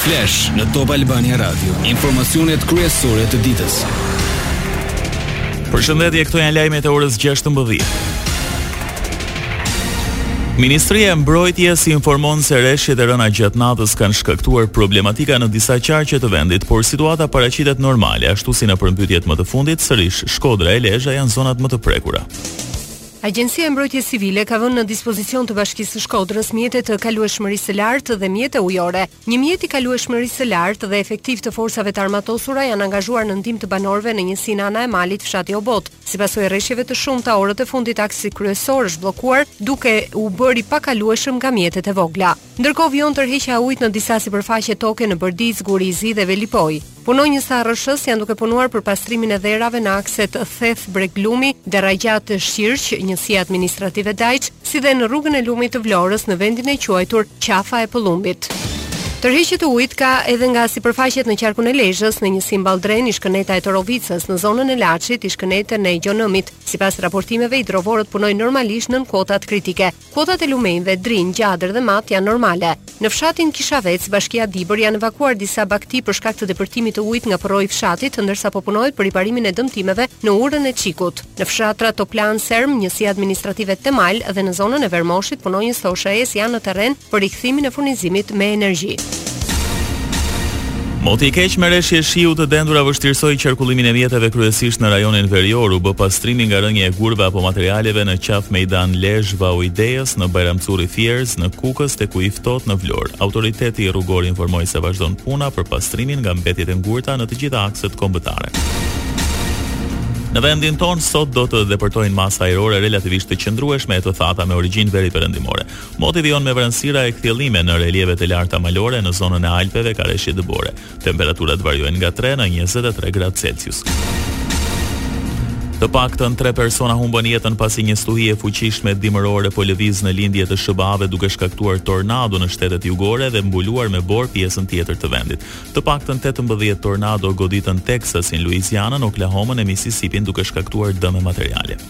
Flash në Top Albania Radio, informacionet kryesore të ditës. Përshëndetje, këto janë lajmet e orës 16. Ministria e Mbrojtjes informon se reshjet e rëna gjatë natës kanë shkaktuar problematika në disa qarqe të vendit, por situata paraqitet normale, ashtu si në përmbytjet më të fundit, sërish Shkodra e Lezha janë zonat më të prekura. Agjencia e Mbrojtjes Civile ka vënë në dispozicion të Bashkisë së Shkodrës mjete të kalueshmërisë së lartë dhe mjete ujore. Një mjet i kalueshmërisë së lartë dhe efektivë të Forcave të Armatosura janë angazhuar në ndihmë të banorëve në njësinë Ana e Malit, fshati Obot. Si pasojë e reshjeve të shumta orët e fundit aksi kryesor është bllokuar, duke u bërë i pakalueshëm nga mjetet e vogla. Ndërkohë vijon tërheqja e ujit në disa sipërfaqe toke në Bërdicë, Guri i Zi dhe Velipojë. Punonjës të ARRSH-së janë duke punuar për pastrimin e dherave në akset Theth Breg Lumi, Darragjat Shirq, Njësia Administrative Dajç, si dhe në rrugën e lumit të Vlorës në vendin e quajtur Qafa e Pëllumbit. Tërheqje të ujit ka edhe nga sipërfaqet në Qarkun e Lezhës, në njësinë Balldren, ish-këneta e Torovicës, në zonën e Laçit, ish-kënetën e Gjormit. Sipas raportimeve, hidrovorët punojnë normalisht nën kuotat kritike. Kuotat e lumenjve, Drin, Gjadër dhe Mat janë normale. Në fshatin Kishavec, bashkia Dibër janë evakuuar disa bagëti për shkak të depërtimit të ujit nga përroi i fshatit, ndërsa po punohet për riparimin e dëmtimeve në urën e Çikut. Në fshatrat Toplan, Sermë, Njësia Administrative Temal dhe në zonën e Vermoshit punonjës të OSHEE-së janë në terren për rikthimin e furnizimit me energji. Moti i keq me reshje shiu të dendura vështirësoi qarkullimin e mjeteve kryesisht në rajonin verior, u bë pastrimi nga rënia e gurëve apo materialeve në Qafë Mejdan Lezhë Vau i Dejës, në Bajram Curri Fierzë, në Kukës te Uji i Ftohtë në Vlorë. Autoriteti rrugor informoi se vazhdon puna për pastrimin nga mbetjet e ngurta në të gjitha akset kombëtare. Në vendin tonë sot do të depërtojnë masa ajrore relativisht të qëndrueshme e të thata me origjinë veriperëndimore. Moti vijon me vranësira e kthjellime në relievet e larta malore në zonën e Alpeve ka reshje dëbore. Temperaturat variojnë nga 3 në 23 gradë Celsius. Të paktën 3 persona humbën jetën pasi një stuhi e fuqishme dimërore po lëviz në lindje të SHBA-ve duke shkaktuar tornado në shtetet jugore dhe mbuluar me borë pjesën tjetër të vendit. Të paktën 18 tornado goditën Teksasin, Luizianën, Oklahomën e Mississippi-n duke shkaktuar dëme materiale.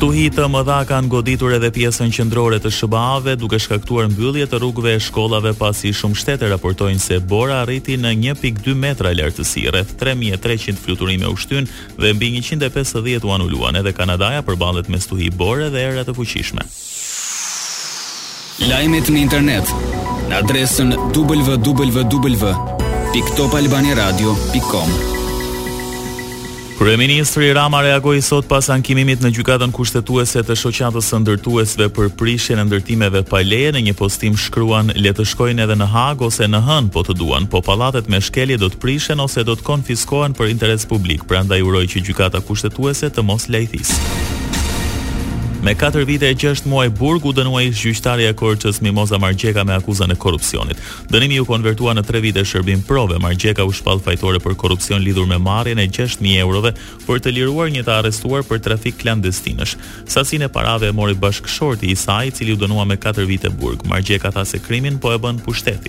Stuhi të mëdha kanë goditur edhe pjesën qendrore të SHBA-ve, duke shkaktuar mbyllje të rrugëve e shkollave, pasi shumë shtete raportojnë se bora arriti në 1.2 metra lartësi. Rreth 3300 fluturime u shtynë dhe mbi 150 u anuluan. Edhe Kanadaja përballet me stuhi bore dhe era të fuqishme. Lajmet në internet në adresën www.topalbaniradio.com. Kryeministri Rama reagoi sot pas ankimimit në Gjykatën Kushtetuese të Shoqatës së Ndërtuesve për prishjen e ndërtimeve pa leje në një postim shkruan le të shkojnë edhe në Hagë ose në Hënë po të duan, po pallatet me shkelje do të prishen ose do të konfiskohen për interes publik, prandaj uroj që Gjykata Kushtetuese të mos lajthitë. Me katër vite e gjashtë muaj burg u dënua ish-gjyqtarja e Korçës Mimoza Margjeka me akuzën e korrupsionit. Dënimi iu konvertua në tre vite shërbim prove. Margjeka u shpall fajtore për korrupsion lidhur me marrjen e gjashtë mijë eurove për të liruar një të arrestuar për trafik klandestinësh. Sasinë e parave e mori bashkëshorti i saj, i cili u dënua me katër vite burg. Margjeka tha se krimin po e bën pushteti.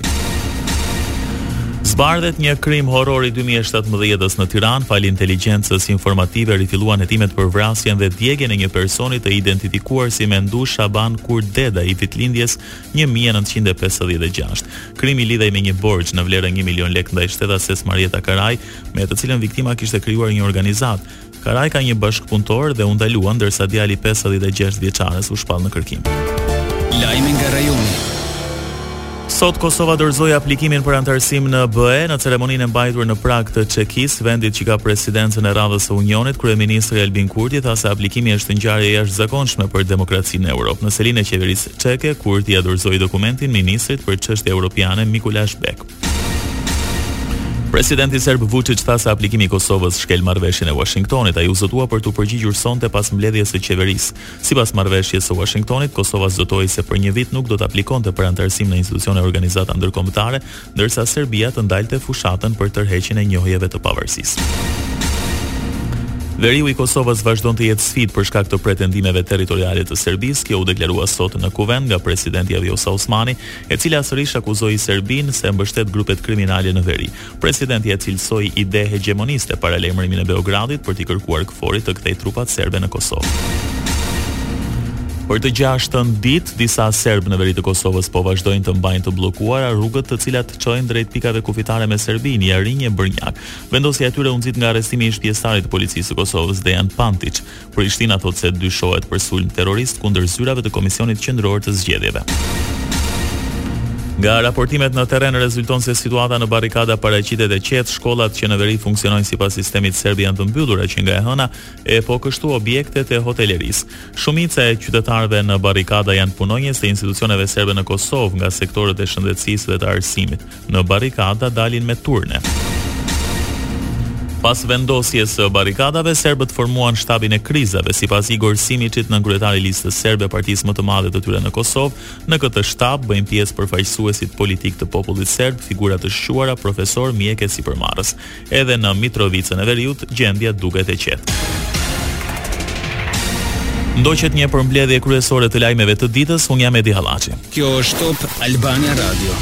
Zbardhet një krim horror i 2017-s në Tiranë, falë inteligjencës informative rifilluan hetimet për vrasjen dhe djegien e një personi të identifikuar si Mendush Shaban Kurdeda i vitlindjes 1956. Krimi lidhej me një borxh në vlerë 1 milion lekë ndaj shtetases Marjeta Karaj, me të cilën viktima kishte krijuar një organizatë. Karaj ka një bashkëpunëtor dhe u ndalua ndërsa djali i pesëdhjetë e gjashtë vjeçares u shpall në kërkim. Lajme nga rajoni. Sot Kosova dorëzoi aplikimin për anëtarësim në BE në ceremoninë e mbajtur në Pragë të Çekisë, vendit që ka presidencën e radhës së Unionit. Kryeministri Albin Kurti tha se aplikimi është ngjarje e jashtëzakonshme për demokracinë në Europë. Në selinë e qeverisë çeke, Kurti ia dorëzoi dokumentin ministrit për çështje europiane Mikulash Bek. Presidenti serb Vuçiç tha se aplikimi i Kosovës shkel marrëveshjen e Washingtonit. Ai u zotua për t'u përgjigjur sonte pas mbledhjes së qeverisë. Sipas marrëveshjes së Washingtonit, Kosova zotohej se për një vit nuk do të aplikonte për anëtarësim në institucione e organizata ndërkombëtare, ndërsa Serbia të ndalte fushatën për tërheqjen e njohjeve të pavarësisë. Veriu i Kosovës vazhdon të jetë sfidë për shkak të pretendimeve territoriale të Serbisë, kjo u deklarua sot në Kuvend nga presidentja Vjosa Osmani, e cila sërish akuzoi Serbinë se mbështet grupet kriminale në veri. Presidentja e cilësoi ide hegjemoniste paralajmërimin e Beogradit për t'i kërkuar KFOR-it të kthejë trupat serbe në Kosovë. Për të gjashtën ditë, disa serbë në veri të Kosovës po vazhdojnë të mbajnë të bllokuara rrugët të cilat çojnë drejt pikave kufitare me Serbinë, Jarinjë e Bërnjak. Vendosja e tyre u nxit nga arrestimi i ish-pjesëtarit të policisë së Kosovës, Dejan Pantiç. Prishtina thotë se dyshohet për sulm terrorist kundër zyrave të Komisionit Qendror të Zgjedhjeve. Nga raportimet në terren rezulton se situata në barrikada paraqitet e qetë, shkollat që në veri funksionojnë sipas sistemit serb janë të mbyllura që nga e hëna, e po kështu objektet e hotelerisë. Shumica e qytetarëve në barrikada janë punonjës të institucioneve serbe në Kosovë, nga sektorët e shëndetësisë dhe të arsimit. në barrikada dalin me turne. Pas vendosjes së barrikadave, serbët formuan shtabin e krizave, sipas Igor Simiçit, nënkryetar i listës serbe e partisë më të madhe të tyre në Kosovë. Në këtë shtab bëjnë pjesë përfaqësuesit politikë të popullit serb, figura të shquara, profesorë, mjekë e sipërmarrës. Edhe në Mitrovicën e Veriut gjendja duket e qetë. Ndoqët një përmbledhje kryesore të lajmeve të ditës, unë jam Edi Hallaçi. Kjo është Top Albania Radio.